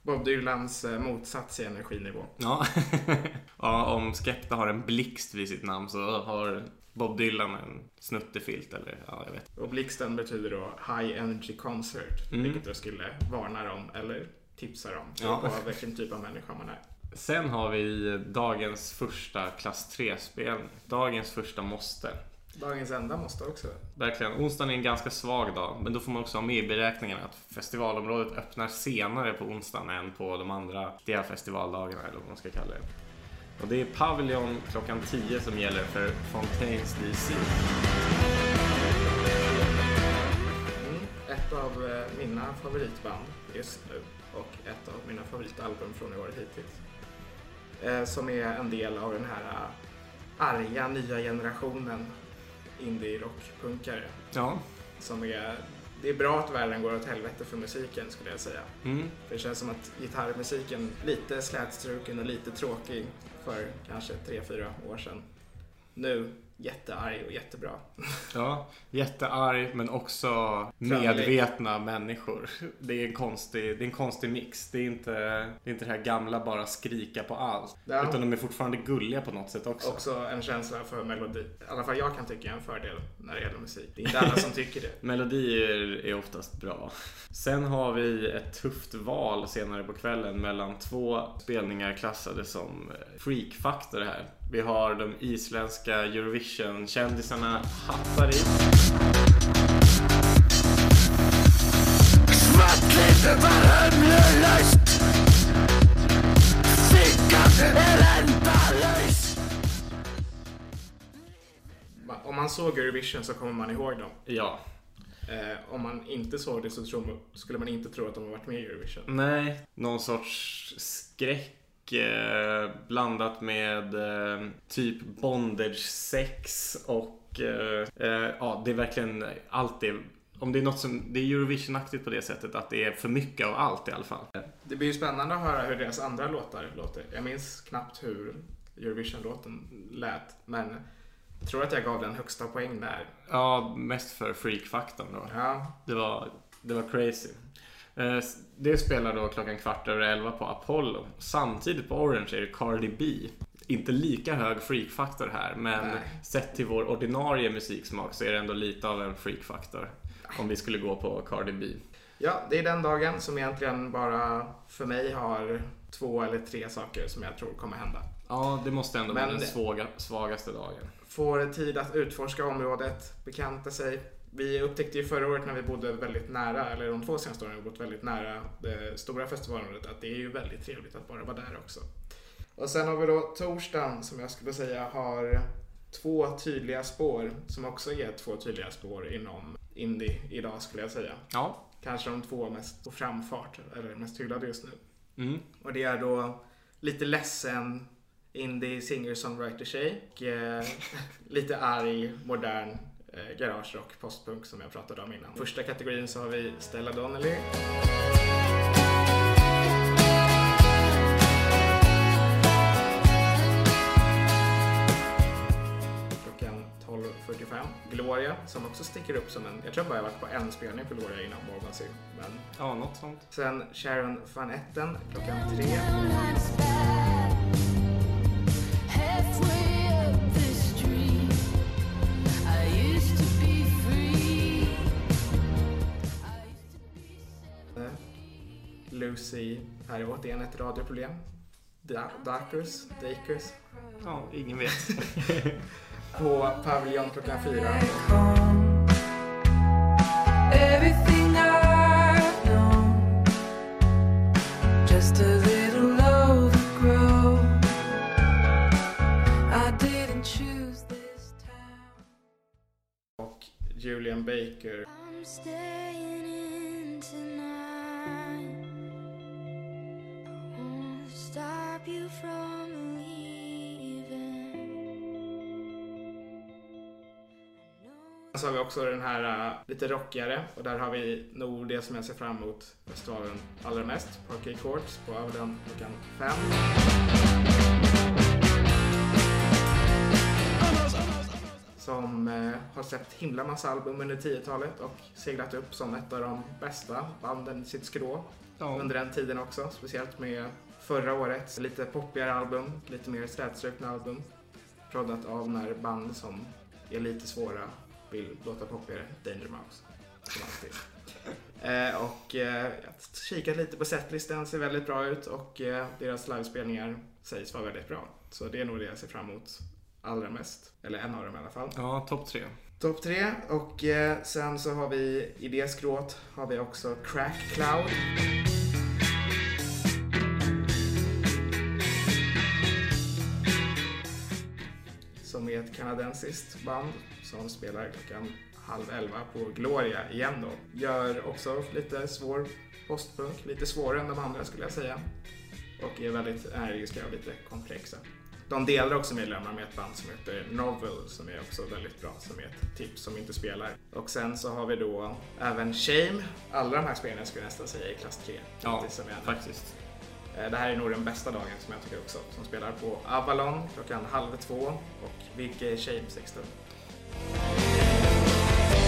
Bob Dylans eh, motsats i energinivå. Ja. ja, om Skepta har en blixt vid sitt namn så har Bob Dylan en snuttefilt eller ja, jag vet. Och blixten betyder då High Energy Concert. Mm. Vilket jag skulle varna dem eller tipsa dem. Ja. På vilken typ av människa man är. Sen har vi dagens första klass 3-spelning. Dagens första måste. Dagens enda måste också. Verkligen. Onsdagen är en ganska svag dag, men då får man också ha med i beräkningen att festivalområdet öppnar senare på onsdagen än på de andra festivaldagarna, eller vad man ska kalla det. Och det är Pavilion klockan 10 som gäller för Fontaines DC. Mm. Ett av eh, mina favoritband just nu och ett av mina favoritalbum från i år hittills. Eh, som är en del av den här eh, arga nya generationen indie-rockpunkare. Ja. Som är, det är bra att världen går åt helvete för musiken skulle jag säga. Mm. För det känns som att gitarrmusiken lite slätstruken och lite tråkig för kanske 3-4 år sedan. Nu jättearg och jättebra. Ja, jättearg men också medvetna människor. Det är en konstig, det är en konstig mix. Det är, inte, det är inte det här gamla bara skrika på allt. Ja. Utan de är fortfarande gulliga på något sätt också. Också en känsla för melodi. I alla fall jag kan tycka är en fördel när det gäller musik. Det är inte alla som tycker det. Melodier är oftast bra. Sen har vi ett tufft val senare på kvällen mellan två spelningar klassade som freakfaktor här. Vi har de isländska Eurovision-kändisarna Hattari. Om man såg Eurovision så kommer man ihåg dem. Ja, Eh, om man inte såg det så man, skulle man inte tro att de har varit med i Eurovision. nej, någon sorts skräck eh, blandat med eh, typ bondage-sex och eh, eh, ja, det är verkligen allt det. Om det är något som, det är Eurovision-aktigt på det sättet att det är för mycket av allt i alla fall. Det blir ju spännande att höra hur deras andra låtar låter. Jag minns knappt hur Eurovision-låten lät, men Jag tror att jag gav den högsta poäng där. Ja, mest för freak-faktorn då. Ja, Det var, det var crazy. Eh, Det spelar då klockan kvart över elva på Apollo. Samtidigt på Orange är det Cardi B. Inte lika hög freak-faktor här, men Nej. sett till vår ordinarie musiksmak så är det ändå lite av en freak-faktor. Om vi skulle gå på Cardi B. Ja, det är den dagen som egentligen bara för mig har två eller tre saker som jag tror kommer hända. Ja, det måste ändå Men vara den svaga, svagaste dagen. Får tid att utforska området, bekanta sig. Vi upptäckte ju förra året när vi bodde väldigt nära, eller de två senaste åren har vi bott väldigt nära det stora festivalområdet, att det är ju väldigt trevligt att bara vara där också. Och sen har vi då torsdagen som jag skulle säga har två tydliga spår som också är två tydliga spår inom indie idag skulle jag säga. Ja. Kanske de två mest på framfart, eller mest hyllade just nu. Mm. Och det är då lite ledsen indie singer-songwriter-tjej och eh, lite arg modern eh, garage rock, postpunk som jag pratade om innan. Första kategorin så har vi Stella Donnelly. Klockan 12.45. Gloria som också sticker upp som en, jag tror bara jag varit på en spelning för Gloria innan någonsin. Men... Ja, något sånt. Sen Sharon van Etten klockan 3. Lucy, här är återigen ett radioproblem. Da- Darkus, Dakers. Ja, ingen vet. På Paviljon klockan fyra. Everything I've known, stop you from leaving. Så har vi också den här äh, lite rockigare och där har vi nog det som jag ser fram emot festivalen allra mest. Parquet Courts på Avalon klockan fem. Som eh, har släppt himla massa album under 10-talet och seglat upp som ett av de bästa banden i sitt skrå Ja. under den tiden också. Speciellt med förra årets lite poppigare album, lite mer slätstrukna album. Proddat av när band som är lite svåra vill låta poppigare, Danger Mouse. Som alltid. Eh, och eh, jag kikat lite på setlisten, ser väldigt bra ut och eh, deras livespelningar sägs vara väldigt bra. Så det är nog det jag ser fram emot allra mest. Eller en av dem i alla fall. Ja, topp tre. Topp tre och eh, sen så har vi i det skrået har vi också Crack Cloud. Kanadensiskt band som spelar klockan halv elva på Gloria igen då. Gör också lite svår postpunk, lite svårare än de andra skulle jag säga. Och är väldigt energiska och lite komplexa. De delar också medlemmar med ett band som heter Novel som är också väldigt bra, som är ett tips som inte spelar. Och sen så har vi då även Shame. Alla de här spelen skulle jag nästan säga är klass 3. Ja, faktiskt. Eh, Det här är nog den bästa dagen som jag tycker också. Som spelar på Avalon klockan halv två och Vigge Shame 16.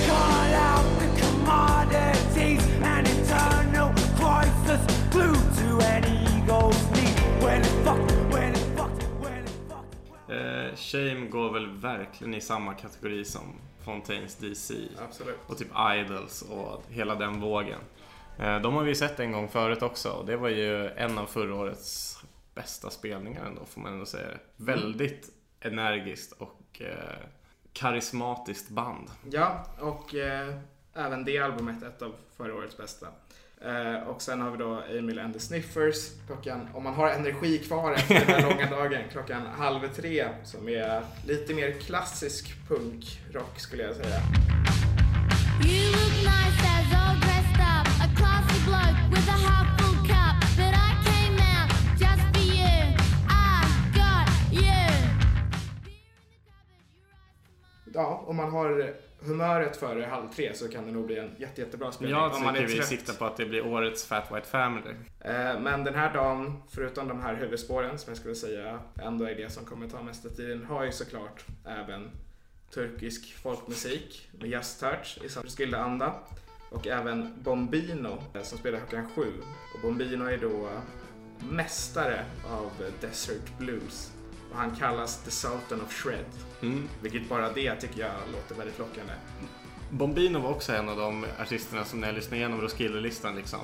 Call out the commodities and eternal crisis glued to an ego's knee. When it's fucked, when it's fucked, when it's fucked. Eh, Shame går väl verkligen i samma kategori som Fontaines DC. Absolut. Och typ Idols och hela den vågen. Eh, de har vi sett en gång förut också och det var ju en av förra årets bästa spelningar ändå får man ändå säga. Väldigt energiskt och eh, karismatiskt band. Ja, och eh, även det albumet ett av förra årets bästa. Eh, och sen har vi då Emil and the Sniffers klockan, om man har energi kvar efter den här långa dagen, klockan halv tre som är lite mer klassisk punkrock skulle jag säga. Ja, om man har humöret före halv tre så kan det nog bli en jätte, jättebra spelning. Jag tycker vi trött. siktar på att det blir årets Fat White Family. Eh, Men den här dagen, förutom de här huvudspåren som jag skulle säga ändå är det som kommer ta mesta tiden, har ju såklart även turkisk folkmusik med jazztouch i Roskilde-anda. Och även Bombino eh, som spelar klockan sju. Och Bombino är då mästare av Desert Blues. Och han kallas The Sultan of Shred. Mm. Vilket bara det tycker jag låter väldigt lockande. Bombino var också en av de artisterna som när jag lyssnade igenom Roskilde-listan liksom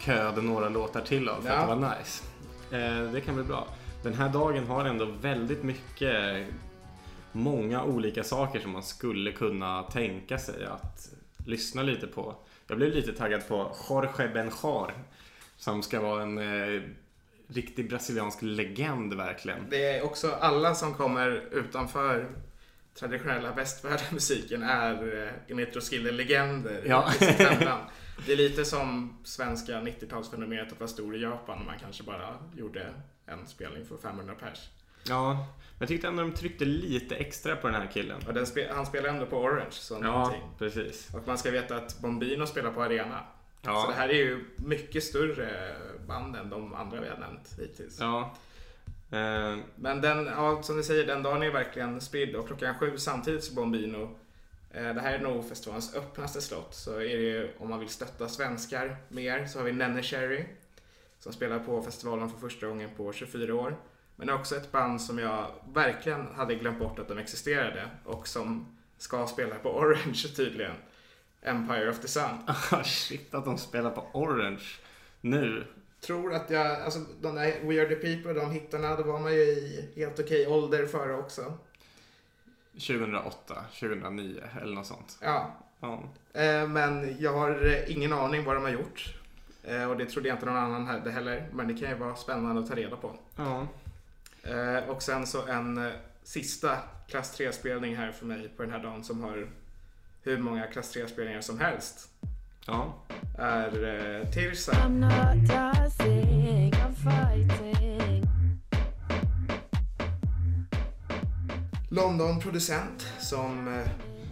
köade några låtar till av för Ja. att det var nice. Eh, det kan bli bra. Den här dagen har ändå väldigt mycket, många olika saker som man skulle kunna tänka sig att lyssna lite på. Jag blev lite taggad på Jorge Benjar som ska vara en eh, riktig brasiliansk legend verkligen. Det är också alla som kommer utanför traditionella västvärlden-musiken är eh, enligt Roskilde legender Ja. i sitt hemland. Det är lite som svenska 90-talsfenomenet att vara stor i Japan och man kanske bara gjorde en spelning för 500 pers. Ja, men jag tyckte ändå de tryckte lite extra på den här killen. Och spe- han spelar ändå på Orange, så Ja, någonting. precis. Och man ska veta att Bombino spelar på Arena. Ja. Så det här är ju mycket större band än de andra vi har nämnt hittills. Ja. Eh, Men den, ja, som du säger, den dagen är verkligen spridd och klockan sju samtidigt som Bombino. Eh, det här är nog festivalens öppnaste slott. Så är det ju, om man vill stötta svenskar mer så har vi Nenne Cherry. Som spelar på festivalen för första gången på 24 år. Men det är också ett band som jag verkligen hade glömt bort att de existerade. Och som ska spela på Orange tydligen. Empire of the Sun. Ah, Shit att de spelar på Orange nu. tror att jag, alltså de där We Are The People, de hittarna, då var man ju i helt okej ålder före också. 2008, 2009 eller något sånt. Ja, Ja. eh, men jag har eh, ingen aning vad de har gjort. Eh, och det trodde jag inte någon annan hade heller, men det kan ju vara spännande att ta reda på. ja. Och sen så en sista klass 3-spelning här för mig på den här dagen som har hur många klass 3-spelningar som helst. Ja. Är eh, Tirsa. I'm not tossing, I'm fighting. London-producent som eh,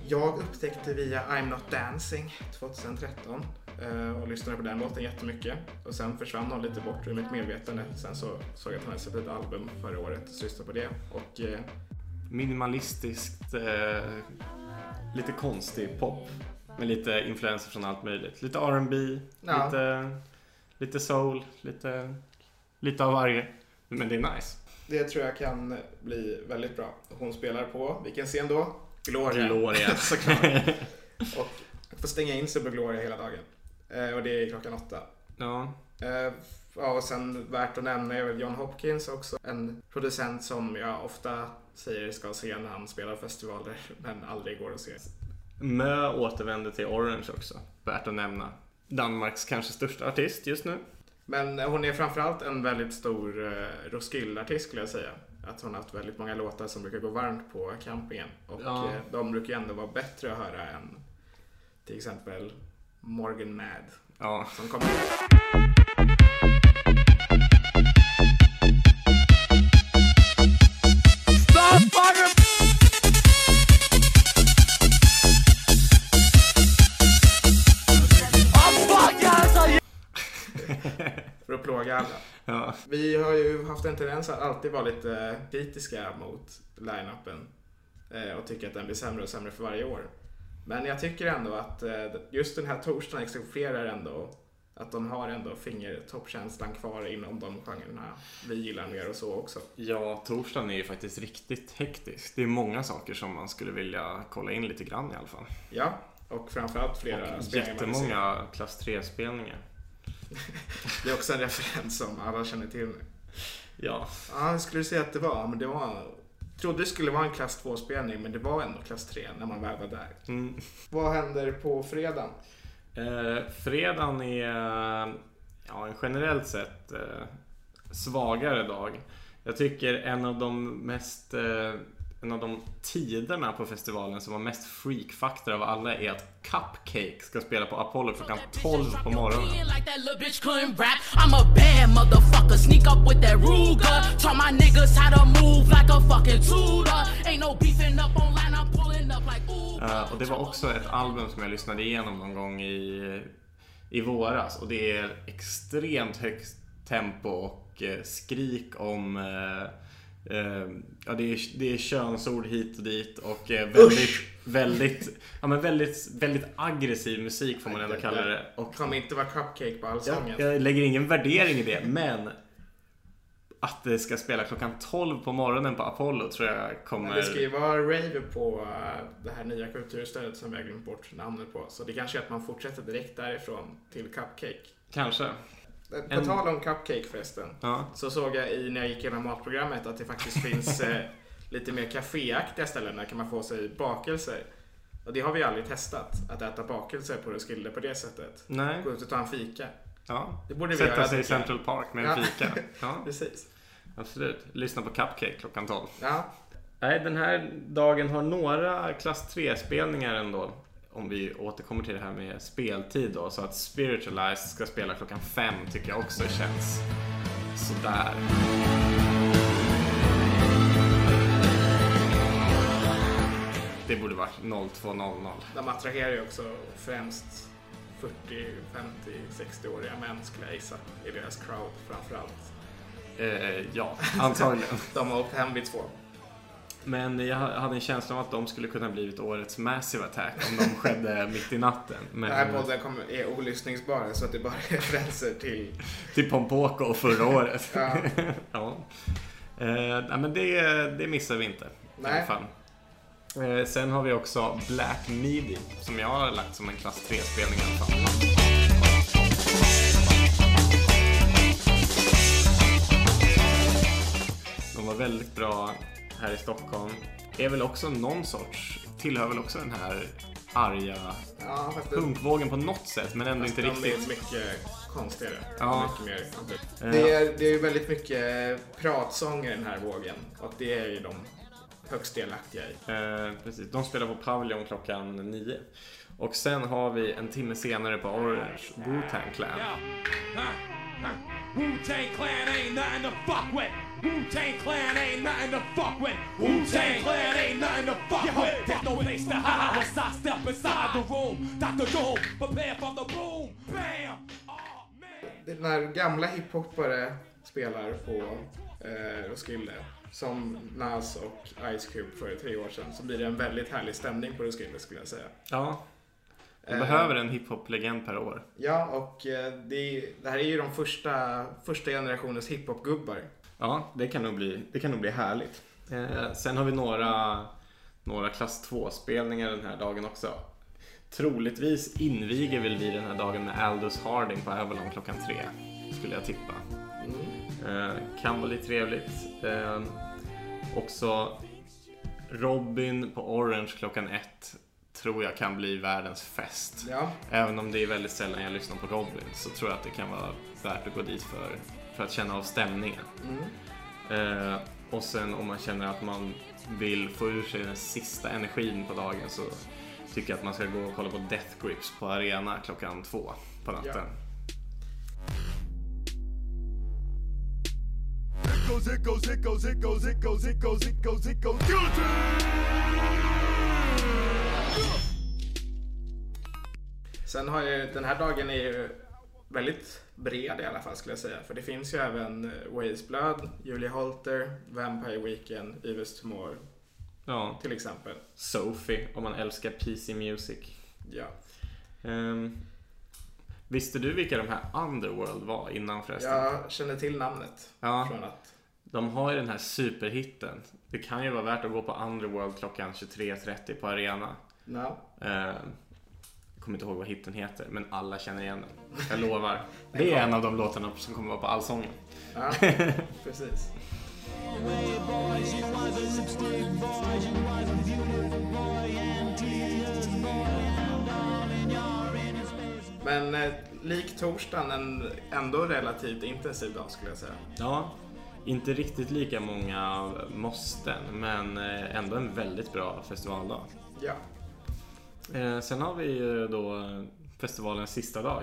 jag upptäckte via I'm Not Dancing 2013 eh, och lyssnade på den låten jättemycket. Och sen försvann hon lite bort ur mitt medvetande. Sen så såg jag att hon hade släppt ett album förra året så lyssnade på det. Och eh, Minimalistiskt, eh, lite konstig pop. Med lite influenser från allt möjligt. Lite R&B, Ja. lite, lite soul, lite, lite av varje. Men det är nice. det tror jag kan bli väldigt bra. Hon spelar på, vilken scen då? Gloria. Gloria. Såklart. Och jag får stänga in sig på Gloria hela dagen. Eh, och det är klockan åtta. Ja. Ja, och sen värt att nämna är väl John Hopkins också. En producent som jag ofta säger ska se när han spelar festivaler, men aldrig går att se. Mö återvänder till Orange också. Värt att nämna. Danmarks kanske största artist just nu. Men hon är framförallt en väldigt stor uh, Roskilde-artist skulle jag säga. Att hon har haft väldigt många låtar som brukar gå varmt på campingen. Och Ja. eh, de brukar ju ändå vara bättre att höra än till exempel Morgan Mad. Ja. Som kommer för att plåga alla. ja. Vi har ju haft en tendens att alltid vara lite kritiska mot line-upen eh, och tycker att den blir sämre och sämre för varje år. Men jag tycker ändå att eh, just den här torsdagen exemplifierar ändå att de har ändå fingertoppkänslan kvar inom de genrerna vi gillar mer och så också. Ja, torsdagen är ju faktiskt riktigt hektisk. Det är många saker som man skulle vilja kolla in lite grann i alla fall. Ja, och framförallt flera Och spelningar jättemånga klass 3-spelningar. Det är också en referens som alla känner till. Ja. Ja, jag skulle säga att det var, men det var trodde det skulle vara en klass 2-spelning, men det var ändå klass 3 när man väl var där. Mm. Vad händer på fredagen? Eh, fredagen är ja, en generellt sett eh, svagare dag. Jag tycker en av de mest eh, en av de tiderna på festivalen som var mest freakfaktor av alla är att Cupcake ska spela på Apollo klockan 12 på morgonen. Eh, och det var också ett album som jag lyssnade igenom någon gång i, i våras och det är extremt högt tempo och eh, skrik om Eh, ja, det, är, det är könsord hit och dit och väldigt, väldigt, ja, men väldigt, väldigt aggressiv musik får man ändå kalla det. Och kommer inte vara cupcake på jag, allsången. jag lägger ingen värdering i det, men att det ska spela klockan 12 på morgonen på Apollo tror jag kommer... Men det ska ju vara rave på eh, det här nya kulturstället som har glömt bort namnet på. Så det kanske är att man fortsätter direkt därifrån till Cupcake. Kanske. På En- tal om Cupcake förresten. Ja. Så såg jag i, när jag gick igenom matprogrammet att det faktiskt finns eh, lite mer kaféaktiga ställen där kan man få sig bakelser. Och det har vi aldrig testat, att äta bakelser på Roskilde på det sättet. Nej. Gå ut och ta en fika. Ja. Det borde vi Sätta göra, sig i. Central Park med en fika. Ja, Precis. absolut. Lyssna på Cupcake klockan 12. Ja, Nej, den här dagen har några klass 3-spelningar ändå. Om vi återkommer till det här med speltid då. Så att Spiritualized ska spela klockan 5 tycker jag också känns sådär. Det borde varit 02.00. de attraherar ju också främst 40, 50, 60-åriga män skulle jag gissa i deras crowd framförallt. Eh, ja, antagligen. De har åkt hem vid två. Men jag hade en känsla om att de skulle kunna blivit årets Massive Attack om de skedde mitt i natten. Men Den här podden kommer, är olyssningsbar så att det bara är referenser till... till Pompoko förra året. Ja. ja. Eh, nej, men det, det missar vi inte. I Nej. alla fall. Eh, sen har vi också Black Midi som jag har lagt som en klass 3-spelning i alla fall. De var väldigt bra här i Stockholm. Är väl också någon sorts, tillhör väl också den här arga Ja, fast det, punkvågen på något sätt men ändå inte de riktigt. är mycket konstigare. Ja. Mycket mer. Eh, Det är, det är ju väldigt mycket pratsånger i den här vågen och det är ju de högst delaktiga i. Eh, precis, de spelar på Pavilion klockan nio. Och sen har vi en timme senare på Orange Wu-Tang Clan. Wu-Tang Clan ain't nothing to fuck with. Wu-Tang Clan ain't nothing to fuck with. Wu-Tang Clan ain't nothing to fuck with. There's no place to hide once I step inside the room. Dr. Doom, prepare for the boom. Bam! Oh, man. När gamla hiphopare spelar på eh, Roskilde, som Nas och Ice Cube för tre år sedan, så blir det en väldigt härlig stämning på Roskilde skulle jag säga. Ja, de Eh, behöver en hiphop-legend per år. Ja, och eh, det, det här är ju de första, första generationens hiphop-gubbar. Ja, det kan nog bli, det kan nog bli härligt. Eh, sen har vi några, några klass 2-spelningar den här dagen också. Troligtvis inviger väl vi den här dagen med Aldous Harding på Avalon klockan tre, skulle jag tippa. Eh, kan vara lite trevligt. Eh, också Robin på Orange klockan ett tror jag kan bli världens fest. Ja, Även om det är väldigt sällan jag lyssnar på Robin så tror jag att det kan vara värt att gå dit för, för att känna av stämningen. Eh, och sen om man känner att man vill få ur sig den sista energin på dagen så tycker jag att man ska gå och kolla på Death Grips på Arena klockan två på natten. Ja. It goes, it goes, it goes, it goes. Guilty! Sen har ju, den här dagen är ju väldigt bred i alla fall skulle jag säga. För det finns ju även eh, Ways Blood, Julia Holter, Vampire Weekend, Yves Tumor Ja, till exempel. Sophie om man älskar PC Music. Ja. Ehm, visste du vilka de här Underworld var innan förresten? Jag känner till namnet. Ja. Från att, De har ju den här superhitten. Det kan ju vara värt att gå på Underworld klockan 23.30 på Arena. no. Eh, jag kommer inte ihåg vad hitten heter, men alla känner igen den. Jag lovar. Det är en av de låtarna som kommer vara på Allsången. Ja, precis. Men eh, lik torsdagen en ändå relativt intensiv dag skulle jag säga. Ja, inte riktigt lika många måsten, men eh, ändå en väldigt bra festivaldag. Ja. Eh, sen har vi ju då festivalens sista dag.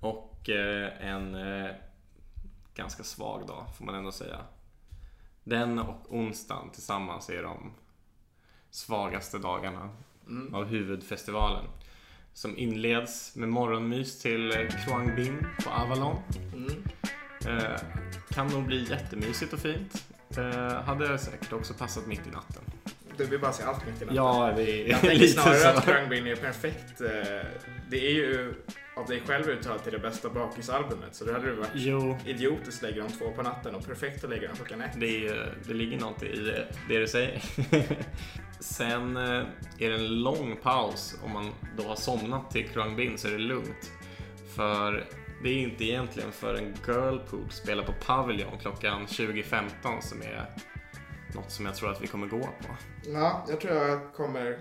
Och eh, en eh, ganska svag dag får man ändå säga. Den och onsdagen tillsammans är de svagaste dagarna av huvudfestivalen. Som inleds med morgonmys till eh, Quang Binh på Avalon. Eh, kan nog bli jättemysigt och fint. Eh, hade säkert också passat mitt i natten. Du vill bara se allt mitt i natten. Ja, det Jag är tänker lite snarare att så. Krungbin är perfekt. eh, Det är ju av dig själv uttalat till det bästa bakisalbumet. Så det hade det varit Jo, idiotiskt att lägga dem två på natten och perfekt att lägga dem klockan ett. det, är, det ligger något i det, det du säger. Sen eh, är det en lång paus. Om man då har somnat till Krung Bin så är det lugnt. För det är inte egentligen för en Girlpool spelar på Pavilion klockan 20.15 som är något som jag tror att vi kommer gå på. Ja, jag tror jag kommer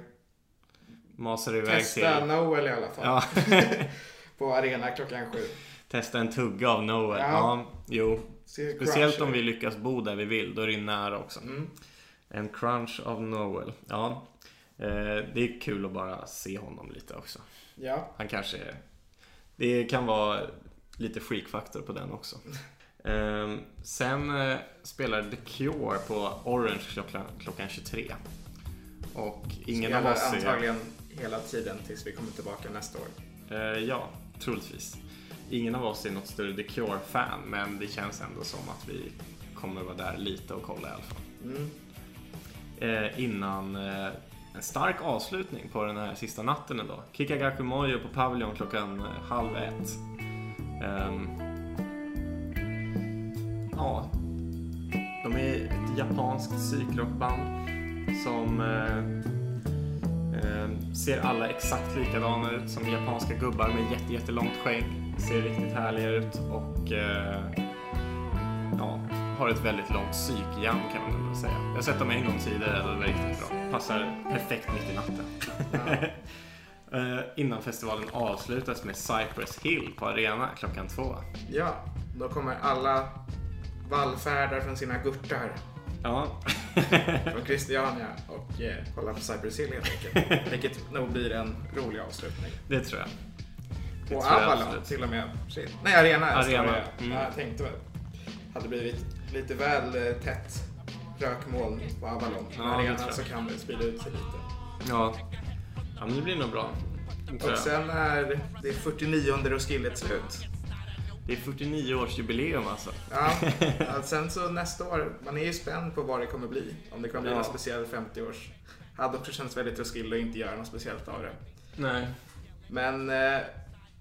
Masar iväg testa till... Noel i alla fall. Ja, På arena klockan sju. testa en tugga av Noel. Ja. Ja, jo. Speciellt om vi lyckas bo där vi vill, då är det nära också. Mm. En crunch av Noel. Ja, eh, det är kul att bara se honom lite också. Ja, Han kanske. Det kan vara lite freakfaktor på den också. Eh, sen eh, spelar The Cure på Orange klockan, klockan 23. Och ingen av oss är... antagligen hela tiden tills vi kommer tillbaka nästa år. Eh, ja, troligtvis. Ingen av oss är något större The Cure-fan, men det känns ändå som att vi kommer vara där lite och kolla i alla fall. Mm. Eh, innan en stark avslutning på den här sista natten ändå. Kikagaku Mojo på Pavilion klockan eh, halv ett. Um, ja, de är ett japanskt psykrockband som eh, eh, ser alla exakt likadana ut som japanska gubbar med jätte, jättelångt skägg. Ser riktigt härliga ut och eh, ja, har ett väldigt långt psykjam kan man väl säga. Jag har sett dem en gång tidigare och det var riktigt bra. Passar perfekt mitt i natten. Eh, Innan festivalen avslutas med Cypress Hill på Arena klockan två. Ja, då kommer alla vallfärdar från sina gurtar Ja, från Christiania och eh, kolla på Cypress Hill helt enkelt. Vilket nog blir en rolig avslutning. det tror jag. Det Och Avalon till och med. Nej, Arena. Arena, mm. Ja, jag tänkte väl. Hade blivit lite väl eh, tätt rökmoln på Avalon. Ja, Men det Arena tror jag. så kan det sprida ut sig lite. Ja. ja, men det blir nog bra. Och sen är det 49 Roskilde slut. Det är 49-årsjubileum alltså. Ja, ja, sen så nästa år, man är ju spänd på vad det kommer bli. Om det kommer bli Ja. någon speciell 50-års. Hade också känts väldigt Roskilde att inte göra något speciellt av det. Nej, Men eh,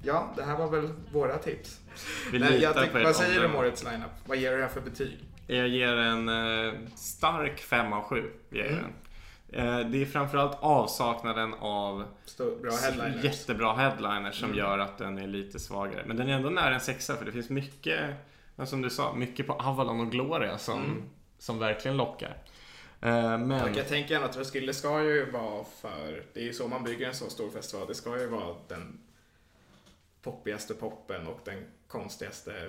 ja, det här var väl våra tips. vi Men jag tycker, vad säger du om årets lineup? Vad ger du det här för betyg? Jag ger en eh, stark 5 av 7. Ger jag Mm. Eh, det är framförallt avsaknaden av headliners. jättebra headliners som Mm. gör att den är lite svagare. Men den är ändå nära en sexa för det finns mycket, som du sa, mycket på Avalon och Gloria som, Mm. som verkligen lockar. Eh, men jag tänker ändå att Roskilde ska ju vara för, det är ju så man bygger en så stor festival, det ska ju vara den poppigaste poppen och den konstigaste,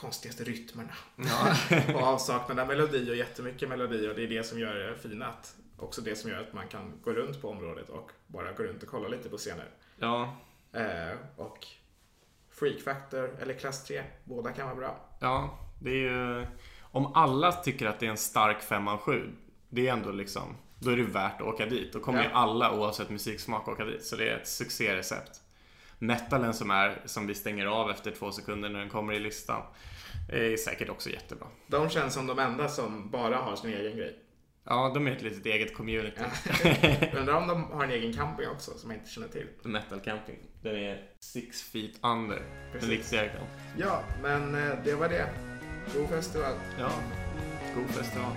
konstigaste rytmerna. ja, Och avsaknad av melodi och jättemycket melodi och det är det som gör det fina. Att, också det som gör att man kan gå runt på området och bara gå runt och kolla lite på scener. ja, Eh, och Freak Factor eller klass 3, båda kan vara bra. ja, det är ju... Om alla tycker att det är en stark 5 av 7, det är ändå liksom, då är det värt att åka dit. Då kommer Ja. ju alla oavsett musiksmak åka dit. Så det är ett succérecept. Metalen som är, som vi stänger av efter två sekunder när den kommer i listan, är säkert också jättebra. De känns som de enda som bara har sin egen grej. Ja, de är ett litet eget community. Undrar om de har en egen camping också som jag inte känner till. Metal Camping. Den är six feet under. Precis. Den riktiga kan. Ja, men eh, det var det. God festival. Ja, god festival.